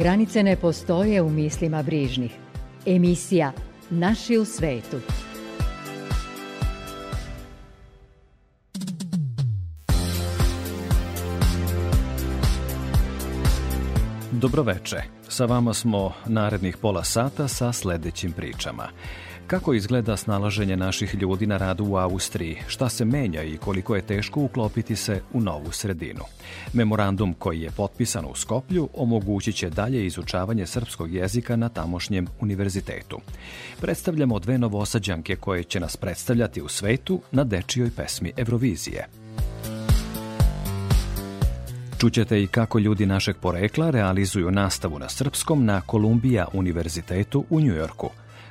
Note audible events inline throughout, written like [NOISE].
Granice ne postoje u mislima brižnih. Emisija Naši u svetu. Dobroveče. Sa vama smo narednih pola sata sa sledećim pričama. Kako izgleda snalaženje naših ljudi na radu u Austriji, šta se menja i koliko je teško uklopiti se u novu sredinu. Memorandum koji je potpisan u Skoplju omogućit će dalje izučavanje srpskog jezika na tamošnjem univerzitetu. Predstavljamo dve novosađanke koje će nas predstavljati u svetu na dečijoj pesmi Eurovizije. Čućete i kako ljudi našeg porekla realizuju nastavu na srpskom na Kolumbija univerzitetu u Njujorku.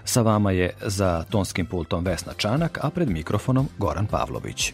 Sa vama je za tonskim pultom Vesna Čanak, a pred mikrofonom Goran Pavlović.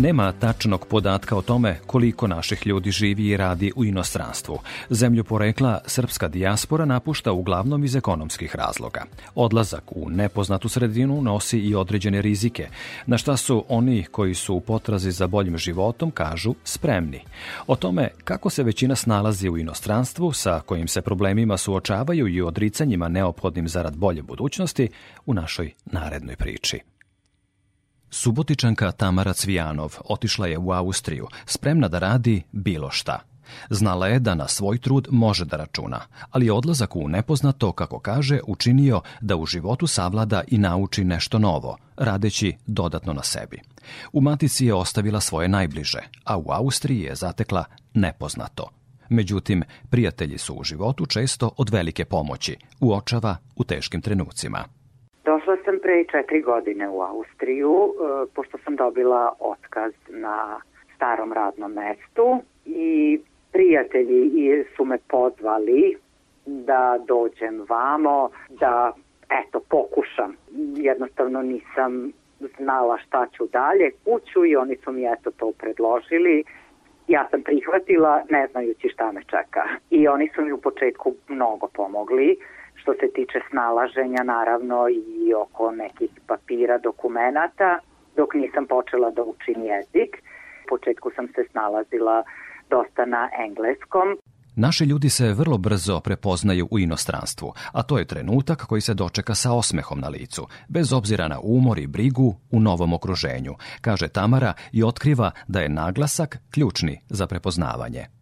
Nema tačnog podatka o tome koliko naših ljudi živi i radi u inostranstvu. Zemlju porekla srpska dijaspora napušta uglavnom iz ekonomskih razloga. Odlazak u nepoznatu sredinu nosi i određene rizike, na šta su oni koji su u potrazi za boljim životom kažu spremni. O tome kako se većina snalazi u inostranstvu, sa kojim se problemima suočavaju i odricanjima neophodnim zarad bolje budućnosti, u našoj narednoj priči. Subotičanka Tamara Cvijanov otišla je u Austriju, spremna da radi bilo šta. Znala je da na svoj trud može da računa, ali je odlazak u nepoznato, kako kaže, učinio da u životu savlada i nauči nešto novo, radeći dodatno na sebi. U matici je ostavila svoje najbliže, a u Austriji je zatekla nepoznato. Međutim, prijatelji su u životu često od velike pomoći, uočava u teškim trenucima. Sam pre četiri godine u Austriju, e, pošto sam dobila otkaz na starom radnom mestu i prijatelji su me pozvali da dođem vamo, da eto pokušam. Jednostavno nisam znala šta ću dalje kuću i oni su mi eto to predložili. Ja sam prihvatila ne znajući šta me čeka. I oni su mi u početku mnogo pomogli što se tiče snalaženja naravno i oko nekih papira, dokumenata, dok nisam počela da učim jezik. U početku sam se snalazila dosta na engleskom. Naši ljudi se vrlo brzo prepoznaju u inostranstvu, a to je trenutak koji se dočeka sa osmehom na licu, bez obzira na umor i brigu u novom okruženju, kaže Tamara i otkriva da je naglasak ključni za prepoznavanje.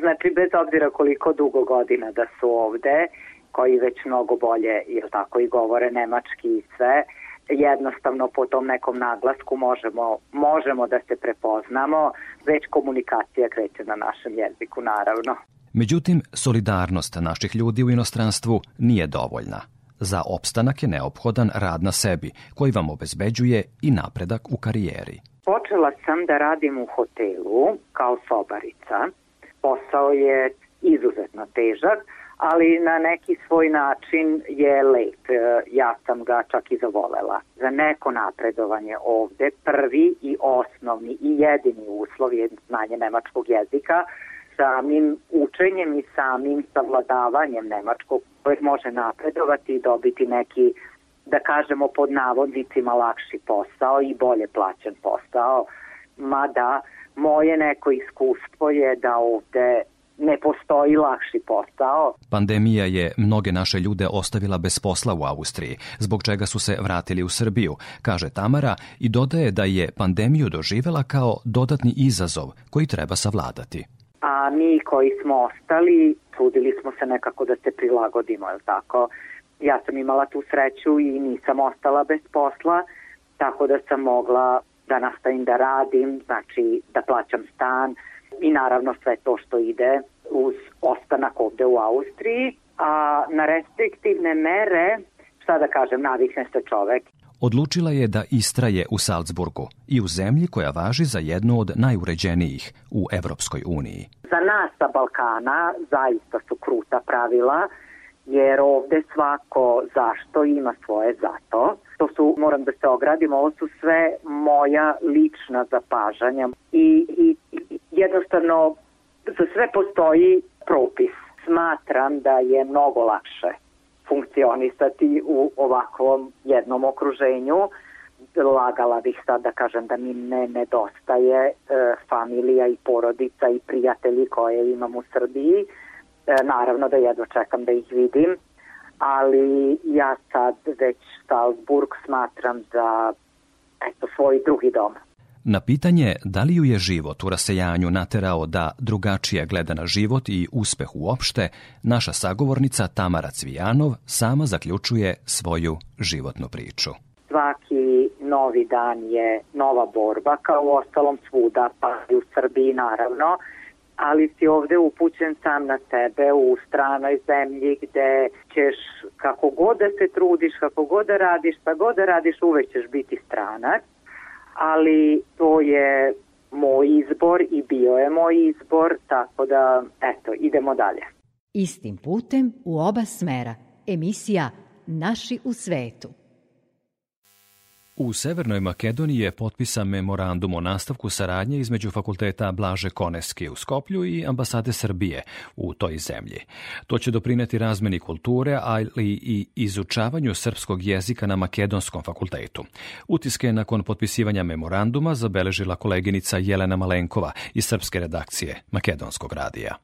Znači, bez obzira koliko dugo godina da su ovde, koji već mnogo bolje, jel tako, i govore nemački i sve, jednostavno po tom nekom naglasku možemo, možemo da se prepoznamo, već komunikacija kreće na našem jeziku, naravno. Međutim, solidarnost naših ljudi u inostranstvu nije dovoljna. Za opstanak je neophodan rad na sebi, koji vam obezbeđuje i napredak u karijeri. Počela sam da radim u hotelu kao sobarica. Posao je izuzetno težak, ali na neki svoj način je lep. E, ja sam ga čak i zavolela. Za neko napredovanje ovde prvi i osnovni i jedini uslov je znanje nemačkog jezika samim učenjem i samim savladavanjem nemačkog koji može napredovati i dobiti neki da kažemo pod navodnicima lakši posao i bolje plaćen posao, mada moje neko iskustvo je da ovde ne postoji lakši posao. Pandemija je mnoge naše ljude ostavila bez posla u Austriji, zbog čega su se vratili u Srbiju, kaže Tamara i dodaje da je pandemiju doživela kao dodatni izazov koji treba savladati. A mi koji smo ostali, trudili smo se nekako da se prilagodimo, je tako? Ja sam imala tu sreću i nisam ostala bez posla, tako da sam mogla da nastavim da radim, znači da plaćam stan i naravno sve to što ide uz ostanak ovde u Austriji. A na restriktivne mere, šta da kažem, navikne se čovek. odlučila je da istraje u Salzburgu i u zemlji koja važi za jednu od najuređenijih u Evropskoj uniji. Za nas sa Balkana zaista su kruta pravila, jer ovde svako zašto ima svoje zato. To su, moram da se ogradim, ovo su sve moja lična zapažanja i, i jednostavno za sve postoji propis. Smatram da je mnogo lakše funkcionisati u ovakvom jednom okruženju. Lagala bih sad da kažem da mi ne nedostaje e, familija i porodica i prijatelji koje imam u Srbiji. E, naravno da jedva čekam da ih vidim, ali ja sad već Salzburg smatram za eto, svoj drugi dom. Na pitanje da li ju je život u rasejanju naterao da drugačije gleda na život i uspeh uopšte, naša sagovornica Tamara Cvijanov sama zaključuje svoju životnu priču. Svaki novi dan je nova borba, kao u ostalom svuda, pa i u Srbiji naravno, ali si ovde upućen sam na sebe u stranoj zemlji gde ćeš kako god da se trudiš, kako god da radiš, šta god da radiš, uvek ćeš biti stranac ali to je moj izbor i bio je moj izbor, tako da, eto, idemo dalje. Istim putem u oba smera. Emisija Naši u svetu. U Severnoj Makedoniji je potpisan memorandum o nastavku saradnje između fakulteta Blaže Koneski u Skoplju i ambasade Srbije u toj zemlji. To će doprineti razmeni kulture, ali i izučavanju srpskog jezika na Makedonskom fakultetu. Utiske nakon potpisivanja memoranduma zabeležila koleginica Jelena Malenkova iz srpske redakcije Makedonskog radija.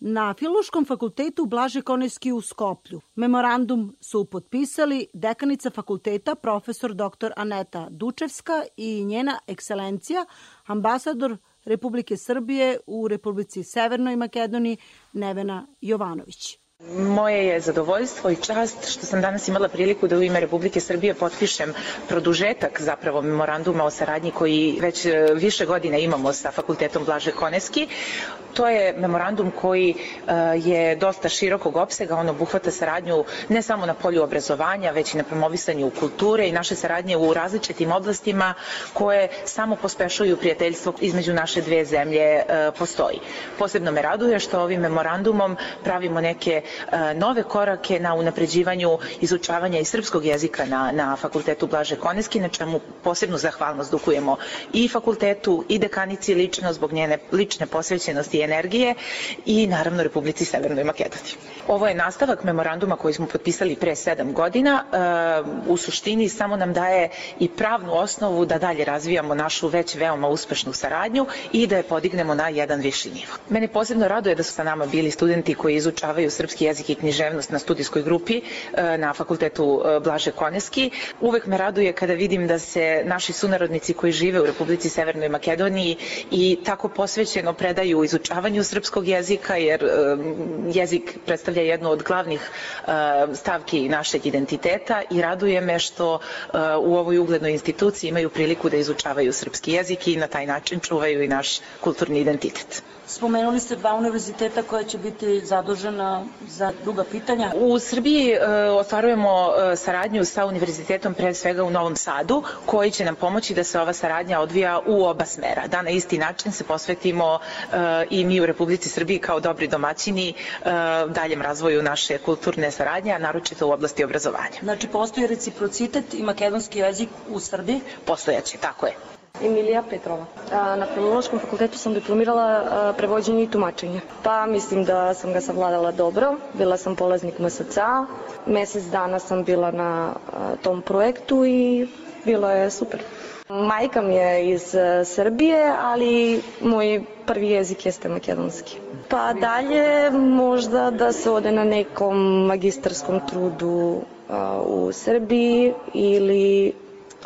Na Filološkom fakultetu Blaže Koneski u Skoplju memorandum su potpisali dekanica fakulteta profesor dr. Aneta Dučevska i njena ekscelencija ambasador Republike Srbije u Republici Severnoj Makedoniji Nevena Jovanović. Moje je zadovoljstvo i čast što sam danas imala priliku da u ime Republike Srbije potpišem produžetak zapravo memoranduma o saradnji koji već e, više godina imamo sa Fakultetom Blaže Koneski. To je memorandum koji e, je dosta širokog opsega, on obuhvata saradnju ne samo na polju obrazovanja, već i na promovisanju kulture i naše saradnje u različitim oblastima koje samo pospešuju prijateljstvo između naše dve zemlje e, postoji. Posebno me raduje što ovim memorandumom pravimo neke nove korake na unapređivanju izučavanja i srpskog jezika na, na fakultetu Blaže Koneski, na čemu posebnu zahvalnost dukujemo i fakultetu i dekanici lično zbog njene lične posvećenosti i energije i naravno Republici Severnoj Makedoniji. Ovo je nastavak memoranduma koji smo potpisali pre sedam godina. E, u suštini samo nam daje i pravnu osnovu da dalje razvijamo našu već veoma uspešnu saradnju i da je podignemo na jedan viši nivo. Mene posebno raduje da su sa nama bili studenti koji izučavaju srpski srpski jezik i književnost na studijskoj grupi e, na fakultetu e, Blaže Koneski. Uvek me raduje kada vidim da se naši sunarodnici koji žive u Republici Severnoj Makedoniji i tako posvećeno predaju izučavanju srpskog jezika, jer e, jezik predstavlja jednu od glavnih stavki našeg identiteta i raduje me što u ovoj uglednoj instituciji imaju priliku da izučavaju srpski jezik i na taj način čuvaju i naš kulturni identitet. Spomenuli ste dva univerziteta koja će biti zadužena za druga pitanja. U Srbiji e, ostvarujemo e, saradnju sa univerzitetom pre svega u Novom Sadu, koji će nam pomoći da se ova saradnja odvija u oba smera. Da na isti način se posvetimo e, i mi u Republici Srbiji kao dobri domaćini e, daljem razvoju naše kulturne saradnje, a naročito u oblasti obrazovanja. Znači, postoji reciprocitet i makedonski jezik u Srbiji? Postojaće, tako je. Emilija Petrova. Na Filološkom fakultetu sam diplomirala prevođenje i tumačenje. Pa mislim da sam ga savladala dobro. Bila sam polaznik MSCA. Mesec dana sam bila na tom projektu i bilo je super. Majka mi je iz Srbije, ali moj prvi jezik jeste makedonski. Pa dalje možda da se ode na nekom magistarskom trudu u Srbiji ili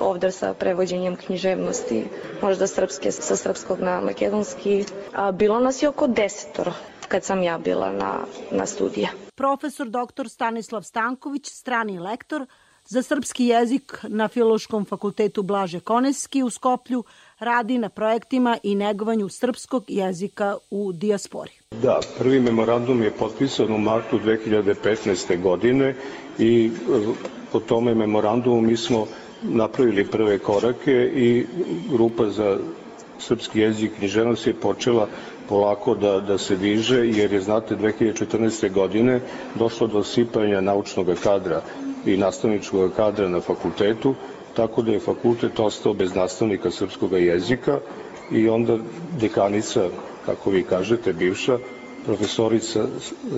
ovde sa prevođenjem književnosti, možda srpske sa srpskog na makedonski. A, bilo nas je oko desetoro kad sam ja bila na, na studije. Profesor dr. Stanislav Stanković, strani lektor, za srpski jezik na Filološkom fakultetu Blaže Koneski u Skoplju radi na projektima i negovanju srpskog jezika u dijaspori. Da, prvi memorandum je potpisan u martu 2015. godine i e, po tome memorandumu mi smo napravili prve korake i grupa za srpski jezik i književnost je počela polako da, da se diže, jer je, znate, 2014. godine došlo do sipanja naučnog kadra i nastavničkog kadra na fakultetu, tako da je fakultet ostao bez nastavnika srpskog jezika i onda dekanica, kako vi kažete, bivša, profesorica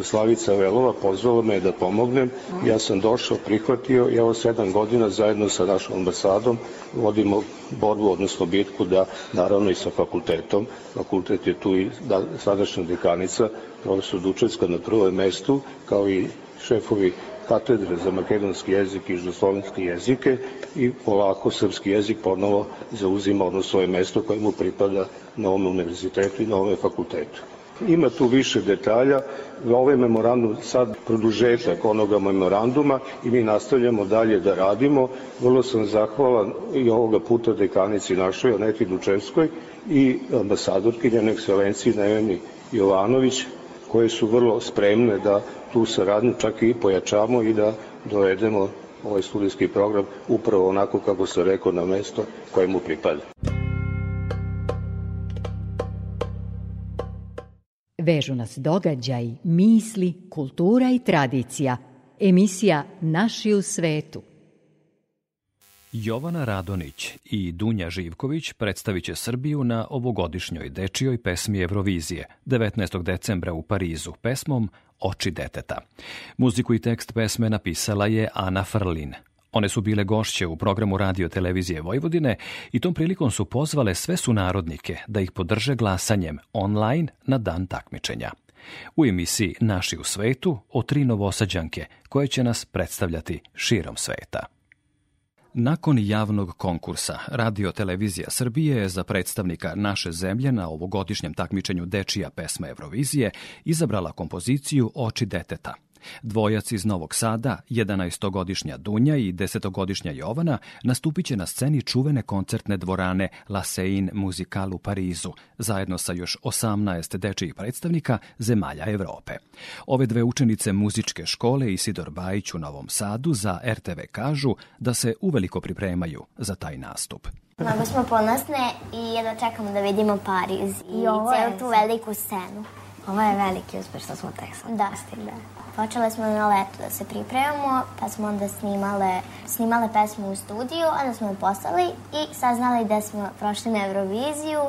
Slavica Velova pozvala me da pomognem. Ja sam došao, prihvatio i evo sedam godina zajedno sa našom ambasadom vodimo borbu, odnosno bitku da naravno i sa fakultetom. Fakultet je tu i da, sadašnja dekanica, profesor Dučevska na prvom mestu, kao i šefovi katedre za makedonski jezik i žuslovenski jezike i polako srpski jezik ponovo zauzima ono svoje mesto koje mu pripada na ovom univerzitetu i na ovom fakultetu. Ima tu više detalja. Ovaj memorandum sad produžetak onoga memoranduma i mi nastavljamo dalje da radimo. Vrlo sam zahvalan i ovoga puta dekanici našoj, Aneti Dučevskoj i ambasadorki njene ekscelenciji Neveni Jovanović, koje su vrlo spremne da tu saradnju čak i pojačamo i da dovedemo ovaj studijski program upravo onako kako se rekao na mesto koje mu pripada. Vežu nas događaj, misli, kultura i tradicija. Emisija Naši u svetu. Jovana Radonić i Dunja Živković predstavit će Srbiju na ovogodišnjoj dečijoj pesmi Eurovizije 19. decembra u Parizu pesmom Oči deteta. Muziku i tekst pesme napisala je Ana Frlin. One su bile gošće u programu radio televizije Vojvodine i tom prilikom su pozvale sve sunarodnike da ih podrže glasanjem online na dan takmičenja. U emisiji Naši u svetu o tri novosađanke koje će nas predstavljati širom sveta. Nakon javnog konkursa, Radio Televizija Srbije je za predstavnika naše zemlje na ovogodišnjem takmičenju Dečija pesma Eurovizije izabrala kompoziciju Oči deteta – Dvojac iz Novog Sada, 11-godišnja Dunja i 10-godišnja Jovana, nastupit će na sceni čuvene koncertne dvorane La Seine Musical u Parizu, zajedno sa još 18 dečijih predstavnika zemalja Evrope. Ove dve učenice muzičke škole Isidor Bajić u Novom Sadu za RTV kažu da se uveliko pripremaju za taj nastup. Mnogo smo ponosne i jedva čekamo da vidimo Pariz i, I celu tu veliku scenu. Ovo je veliki uspeh što smo tek sad da. da. Počele smo na letu da se pripremamo, pa smo onda snimale, snimale pesmu u studiju, onda smo je poslali i saznali da smo prošli na Euroviziju,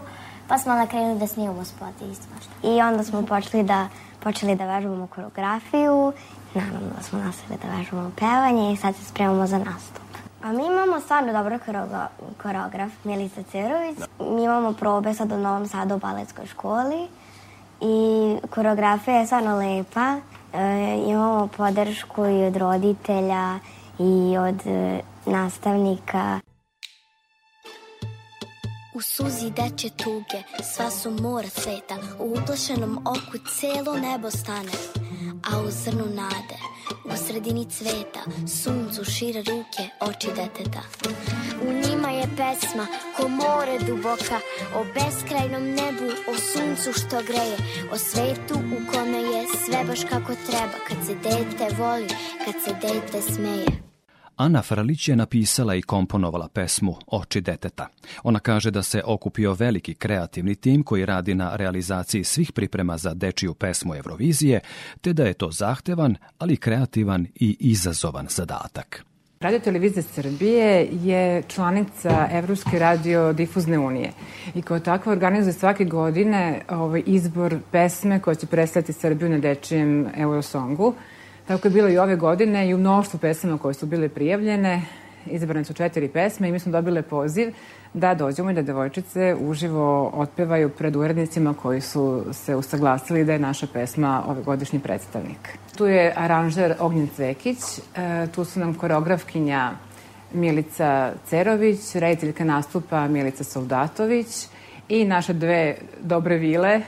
pa smo onda krenuli da snimamo spot i isto I onda smo počeli da, počeli da vežbamo koreografiju, naravno da smo nastavili da vežbamo pevanje i sad se spremamo za nastup. A mi imamo stvarno dobro koreograf, Milica Cerović. Mi imamo probe sad u Novom Sadu u baletskoj školi i koreografija je stvarno lepa. E, imamo podršku i od roditelja i od e, nastavnika. U suzi deče tuge, sva su mora sveta, u uplašenom oku celo nebo stane, a u zrnu nade, u sredini cveta, suncu šire ruke, oči deteta. U njima je pesma ko more duboka, o beskrajnom nebu, o suncu što greje, o svetu u kome je sve baš kako treba, kad se dete voli, kad se dete smeje. Ana Fralić je napisala i komponovala pesmu Oči deteta. Ona kaže da se okupio veliki kreativni tim koji radi na realizaciji svih priprema za dečiju pesmu Eurovizije, te da je to zahtevan, ali kreativan i izazovan zadatak. Radio Televizija Srbije je članica Evropske radiodifuzne unije i kao takva organizuje svake godine ovaj izbor pesme koja će predstaviti Srbiju na dečijem Eurosongu. Tako je bilo i ove godine i u mnoštvu pesama koje su bile prijavljene. Izabrane su četiri pesme i mi smo dobile poziv da dođemo i da devojčice uživo otpevaju pred urednicima koji su se usaglasili da je naša pesma ove godišnji predstavnik. Tu je aranžer Ognjen Cvekić, e, tu su nam koreografkinja Milica Cerović, rediteljka nastupa Milica Soldatović, i naše dve dobre vile,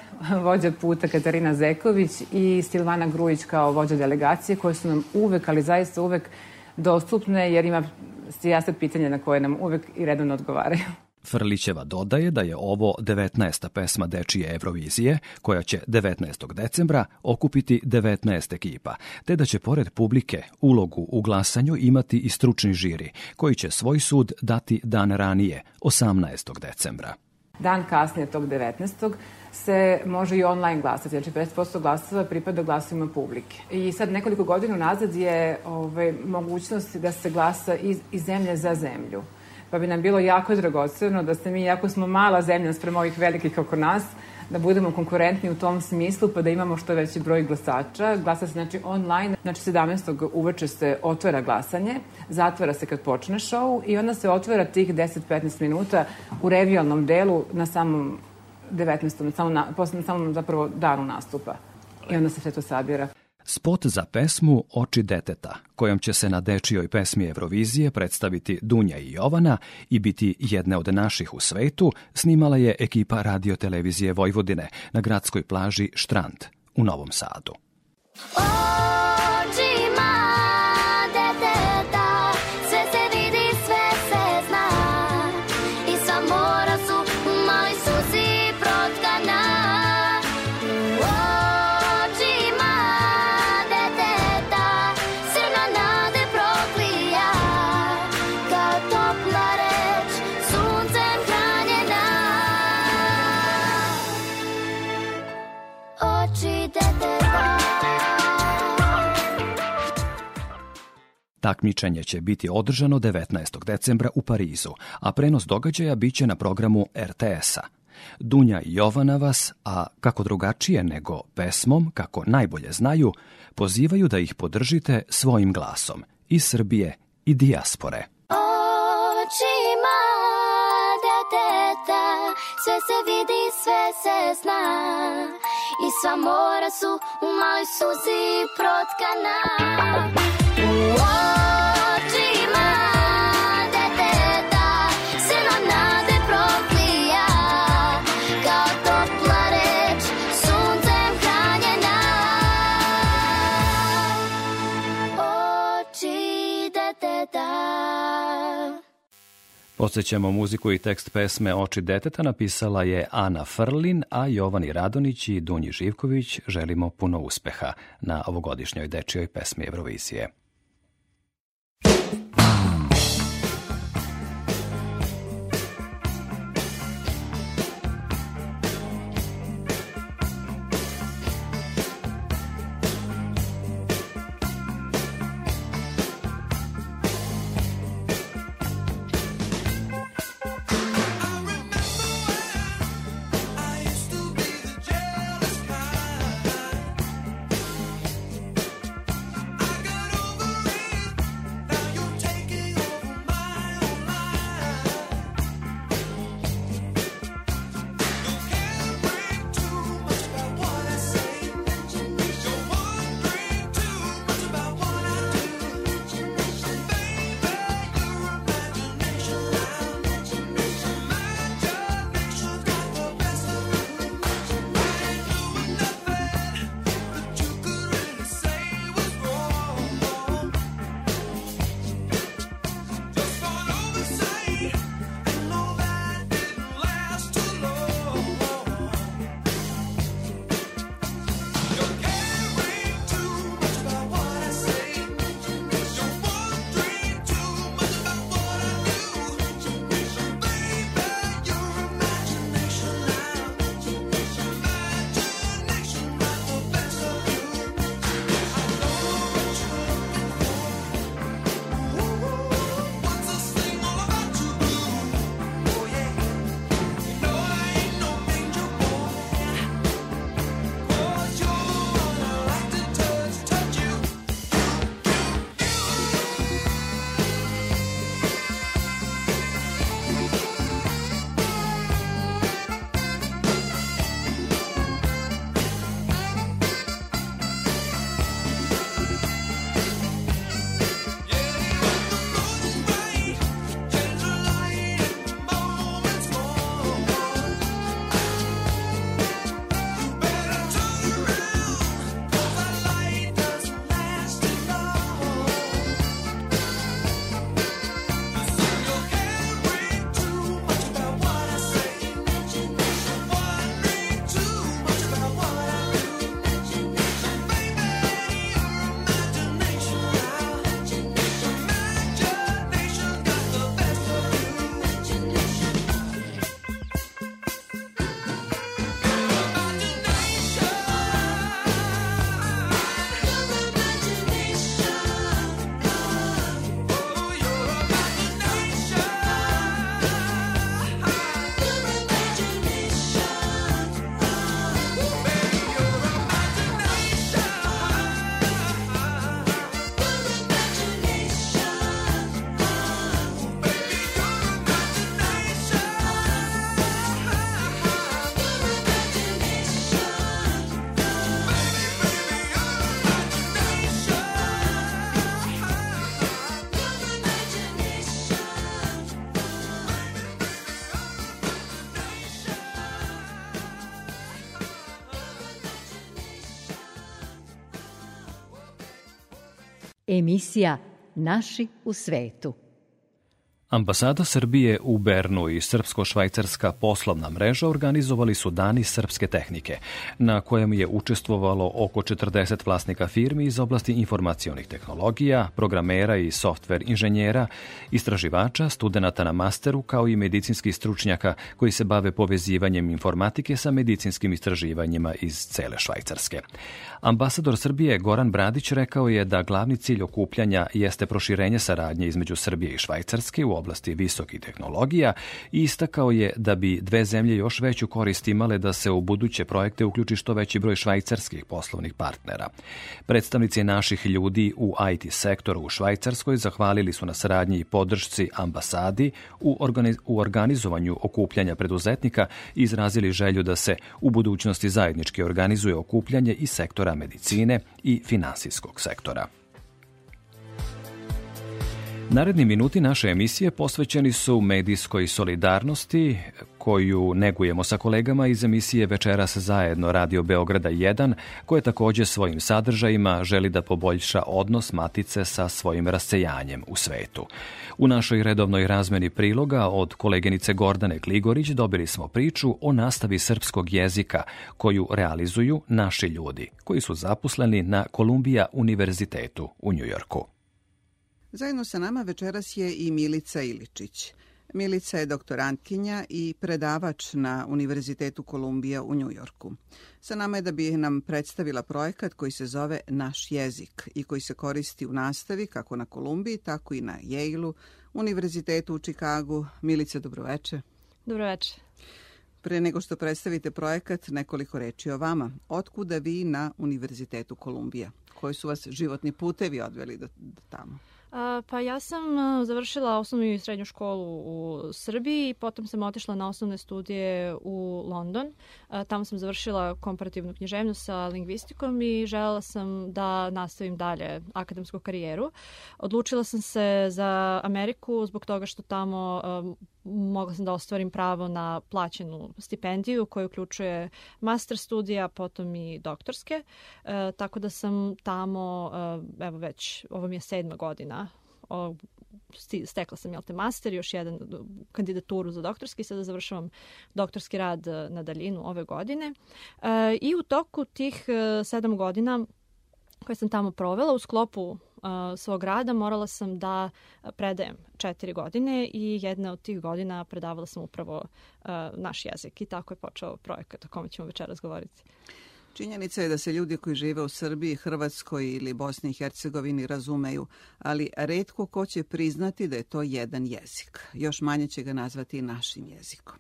vođa puta Katarina Zeković i Silvana Grujić kao vođa delegacije, koje su nam uvek, ali zaista uvek dostupne jer ima sijasat pitanja na koje nam uvek i redovno odgovaraju. Frlićeva dodaje da je ovo 19. pesma Dečije Eurovizije, koja će 19. decembra okupiti 19 ekipa, te da će pored publike ulogu u glasanju imati i stručni žiri, koji će svoj sud dati dan ranije, 18. decembra. Dan kasnije tog 19 se može i online glasati, znači 50% glasova pripada glasovima publike. I sad nekoliko godina nazad je ovaj, mogućnost da se glasa iz, iz zemlje za zemlju pa bi nam bilo jako dragoceno da se mi, jako smo mala zemlja sprem ovih velikih oko nas, da budemo konkurentni u tom smislu pa da imamo što veći broj glasača. Glasa se znači online, znači 17. uveče se otvara glasanje, zatvara se kad počne show i onda se otvara tih 10-15 minuta u revijalnom delu na samom 19. na samom, na, na samom zapravo danu nastupa. I onda se sve to sabira. Spot za pesmu Oči deteta, kojom će se na dečijoj pesmi Eurovizije predstaviti Dunja i Jovana i biti jedne od naših u svetu, snimala je ekipa radiotelevizije Vojvodine na gradskoj plaži Štrand u Novom Sadu. Oh! Takmičenje će biti održano 19. decembra u Parizu, a prenos događaja biće na programu RTS-a. Dunja i Jovana vas, a kako drugačije nego pesmom, kako najbolje znaju, pozivaju da ih podržite svojim glasom iz Srbije i dijaspore. Očima deteta, sve se vidi, sve se zna i sva mora su u maloj suzi protkana. Podsećamo muziku i tekst pesme Oči deteta napisala je Ana Frlin, a Jovani Radonić i Dunji Živković želimo puno uspeha na ovogodišnjoj dečijoj pesmi Eurovizije. Emisija Naši u svetu. Ambasada Srbije u Bernu i Srpsko-švajcarska poslovna mreža organizovali su Dani srpske tehnike, na kojem je učestvovalo oko 40 vlasnika firmi iz oblasti informacionih tehnologija, programera i softver inženjera, istraživača, studenta na masteru, kao i medicinskih stručnjaka koji se bave povezivanjem informatike sa medicinskim istraživanjima iz cele Švajcarske. Ambasador Srbije Goran Bradić rekao je da glavni cilj okupljanja jeste proširenje saradnje između Srbije i Švajcarske u oblasti visokih tehnologija i istakao je da bi dve zemlje još veću korist imale da se u buduće projekte uključi što veći broj švajcarskih poslovnih partnera. Predstavnici naših ljudi u IT sektoru u Švajcarskoj zahvalili su na saradnji i podršci ambasadi u, organiz u organizovanju okupljanja preduzetnika i izrazili želju da se u budućnosti zajednički organizuje okupljanje i sektora medicine i finansijskog sektora. Naredni minuti naše emisije posvećeni su medijskoj solidarnosti koju negujemo sa kolegama iz emisije Večeras zajedno Radio Beograda 1, koje takođe svojim sadržajima želi da poboljša odnos matice sa svojim rasejanjem u svetu. U našoj redovnoj razmeni priloga od koleginice Gordane Gligorić dobili smo priču o nastavi srpskog jezika koju realizuju naši ljudi, koji su zaposleni na Kolumbija univerzitetu u Njujorku. Zajedno sa nama večeras je i Milica Iličić. Milica je doktorantkinja i predavač na Univerzitetu Kolumbija u Njujorku. Sa nama je da bi nam predstavila projekat koji se zove Naš jezik i koji se koristi u nastavi kako na Kolumbiji, tako i na Yale-u, Univerzitetu u Čikagu. Milica, dobroveče. Dobroveče. Pre nego što predstavite projekat, nekoliko reči o vama. Otkuda vi na Univerzitetu Kolumbija? Koji su vas životni putevi odveli do, do tamo? Pa ja sam završila osnovnu i srednju školu u Srbiji, potom sam otišla na osnovne studije u London. Tamo sam završila komparativnu književnost sa lingvistikom i želela sam da nastavim dalje akademsku karijeru. Odlučila sam se za Ameriku zbog toga što tamo mogla sam da ostvarim pravo na plaćenu stipendiju koja uključuje master studija, potom i doktorske. E, tako da sam tamo, e, evo već, ovo mi je sedma godina o, stekla sam jel te master, još jedan kandidaturu za doktorski, sada završavam doktorski rad na daljinu ove godine. E, I u toku tih e, sedam godina koje sam tamo provela u sklopu svog rada morala sam da predajem četiri godine i jedna od tih godina predavala sam upravo naš jezik i tako je počeo projekat o kome ćemo večeras govoriti. Činjenica je da se ljudi koji žive u Srbiji, Hrvatskoj ili Bosni i Hercegovini razumeju, ali redko ko će priznati da je to jedan jezik. Još manje će ga nazvati našim jezikom.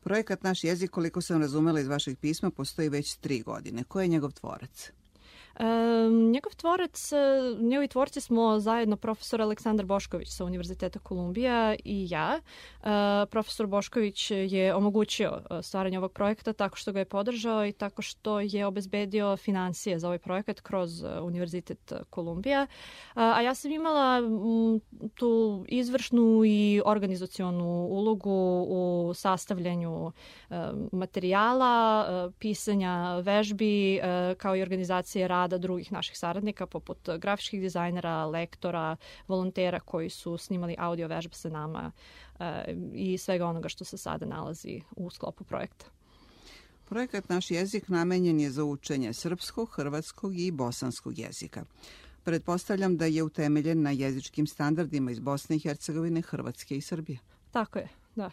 Projekat Naš jezik, koliko sam razumela iz vašeg pisma, postoji već tri godine. Ko je njegov tvorac? Um, njegov tvorac, e, njegovi tvorci smo zajedno profesor Aleksandar Bošković sa Univerziteta Kolumbija i ja. Uh, profesor Bošković je omogućio e, stvaranje ovog projekta tako što ga je podržao i tako što je obezbedio financije za ovaj projekat kroz Univerzitet Kolumbija. A ja sam imala m, tu izvršnu i organizacionu ulogu u sastavljanju materijala, pisanja vežbi, kao i organizacije rada rada drugih naših saradnika, poput grafičkih dizajnera, lektora, volontera koji su snimali audio vežbe sa nama e, i svega onoga što se sada nalazi u sklopu projekta. Projekat Naš jezik namenjen je za učenje srpskog, hrvatskog i bosanskog jezika. Pretpostavljam da je utemeljen na jezičkim standardima iz Bosne i Hercegovine, Hrvatske i Srbije. Tako je, da.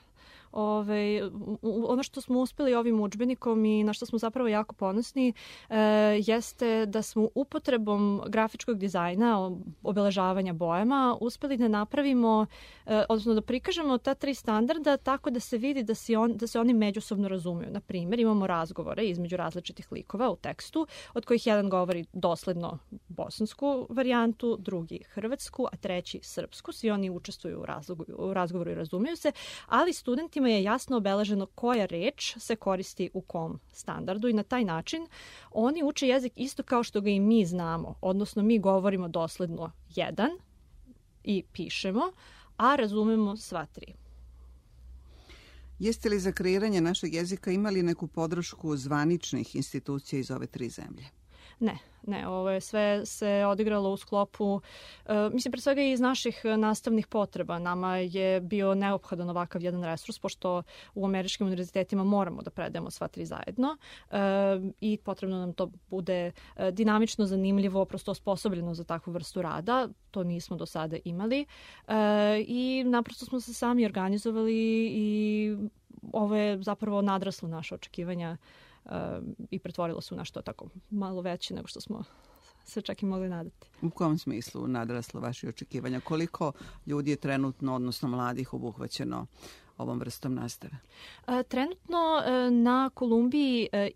Ove, ono što smo uspeli ovim učbenikom i na što smo zapravo jako ponosni e, jeste da smo upotrebom grafičkog dizajna, obeležavanja bojama, uspeli da napravimo, e, odnosno da prikažemo ta tri standarda tako da se vidi da se, on, da se oni međusobno razumiju. Na primjer, imamo razgovore između različitih likova u tekstu, od kojih jedan govori dosledno bosansku varijantu, drugi hrvatsku, a treći srpsku. Svi oni učestvuju u, razgovoru, u razgovoru i razumiju se, ali studenti studentima je jasno obeleženo koja reč se koristi u kom standardu i na taj način oni uče jezik isto kao što ga i mi znamo, odnosno mi govorimo dosledno jedan i pišemo, a razumemo sva tri. Jeste li za kreiranje našeg jezika imali neku podršku zvaničnih institucija iz ove tri zemlje? Ne, Ne, ovo je sve se odigralo u sklopu, uh, mislim, pre svega iz naših nastavnih potreba. Nama je bio neophodan ovakav jedan resurs, pošto u američkim univerzitetima moramo da predajemo sva tri zajedno uh, i potrebno nam to bude dinamično, zanimljivo, prosto osposobljeno za takvu vrstu rada. To nismo do sada imali. I naprosto smo se sami organizovali i ovo je zapravo nadraslo naše očekivanja uh, i pretvorilo se u nešto tako malo veće nego što smo se čak i mogli nadati. U kom smislu nadraslo vaše očekivanja? Koliko ljudi je trenutno, odnosno mladih, obuhvaćeno ovom vrstom nastave? Trenutno e, na Kolumbiji e,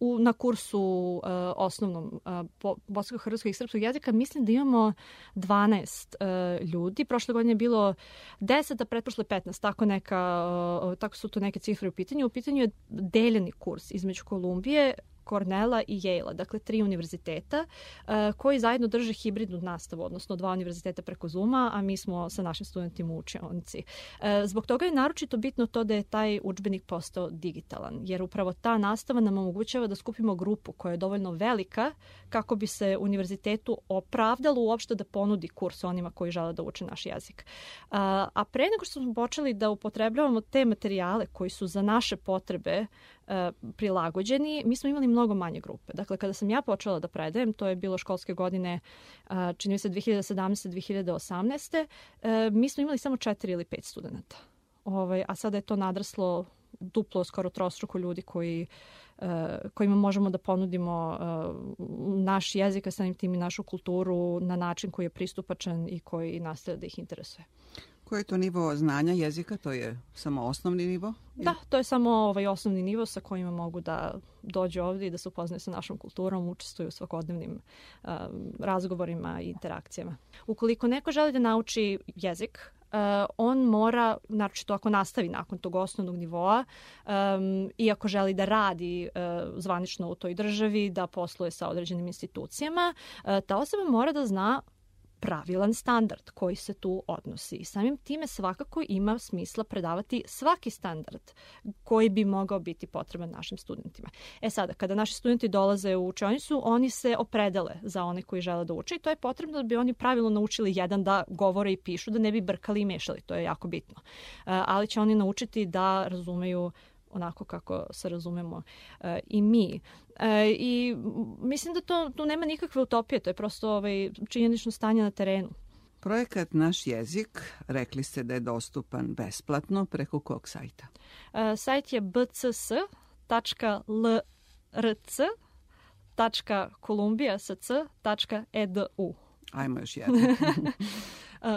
u, na kursu uh, osnovnom uh, bosansko-hrvatskog i srpskog jezika mislim da imamo 12 uh, ljudi. Prošle godine je bilo 10, a pretprošle 15. Tako, neka, uh, tako su to neke cifre u pitanju. U pitanju je deljeni kurs između Kolumbije, Cornella i Yale, dakle tri univerziteta uh, koji zajedno drže hibridnu nastavu, odnosno dva univerziteta preko Zuma, a mi smo sa našim studentima u učionici. Uh, zbog toga je naročito bitno to da je taj učbenik postao digitalan, jer upravo ta nastava nam omogućava da skupimo grupu koja je dovoljno velika kako bi se univerzitetu opravdalo uopšte da ponudi kurs onima koji žele da uče naš jezik. Uh, a pre nego što smo počeli da upotrebljavamo te materijale koji su za naše potrebe prilagođeni, mi smo imali mnogo manje grupe. Dakle, kada sam ja počela da predajem, to je bilo školske godine, e, čini mi se 2017-2018, e, mi smo imali samo četiri ili pet studenta. Ovaj, a sada je to nadraslo duplo, skoro trostruko ljudi koji kojima možemo da ponudimo naš jezik, a samim tim i našu kulturu na način koji je pristupačan i koji nastavlja da ih interesuje. Koji je to nivo znanja jezika? To je samo osnovni nivo? Da, to je samo ovaj osnovni nivo sa kojima mogu da dođu ovde i da se upoznaju sa našom kulturom, učestvuju u svakodnevnim uh, razgovorima i interakcijama. Ukoliko neko želi da nauči jezik, uh, on mora, naročito ako nastavi nakon tog osnovnog nivoa um, i ako želi da radi uh, zvanično u toj državi, da posluje sa određenim institucijama, uh, ta osoba mora da zna pravilan standard koji se tu odnosi. Samim time svakako ima smisla predavati svaki standard koji bi mogao biti potreban našim studentima. E sada, kada naši studenti dolaze u učionicu, oni se opredele za one koji žele da uče i to je potrebno da bi oni pravilno naučili jedan da govore i pišu, da ne bi brkali i mešali, to je jako bitno. E, ali će oni naučiti da razumeju onako kako se razumemo e, i mi. E, I mislim da to, tu nema nikakve utopije, to je prosto ovaj, činjenično stanje na terenu. Projekat Naš jezik, rekli ste da je dostupan besplatno, preko kog sajta? E, sajt je bcs.lrc.kolumbija.edu. Ajmo još jedno. [LAUGHS]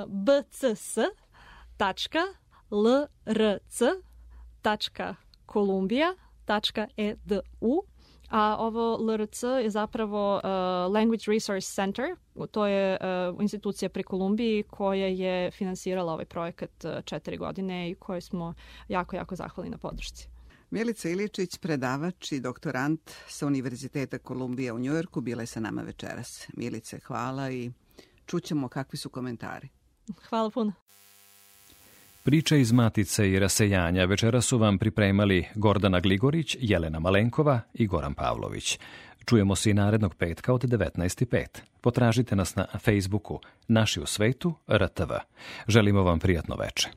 bcs.lrc.kolumbija.edu columbia.edu a ovo LRC je zapravo uh, Language Resource Center, to je uh, institucija pri Kolumbiji koja je finansirala ovaj projekat uh, četiri godine i kojoj smo jako, jako zahvali na podršci. Milica Iličić, predavač i doktorant sa Univerziteta Kolumbija u Njujorku, bila je sa nama večeras. Milice, hvala i čućemo kakvi su komentari. Hvala puno. Priče iz Matice i rasejanja večera su vam pripremali Gordana Gligorić, Jelena Malenkova i Goran Pavlović. Čujemo se i narednog petka od 19.05. Potražite nas na Facebooku Naši u svetu RTV. Želimo vam prijatno veče.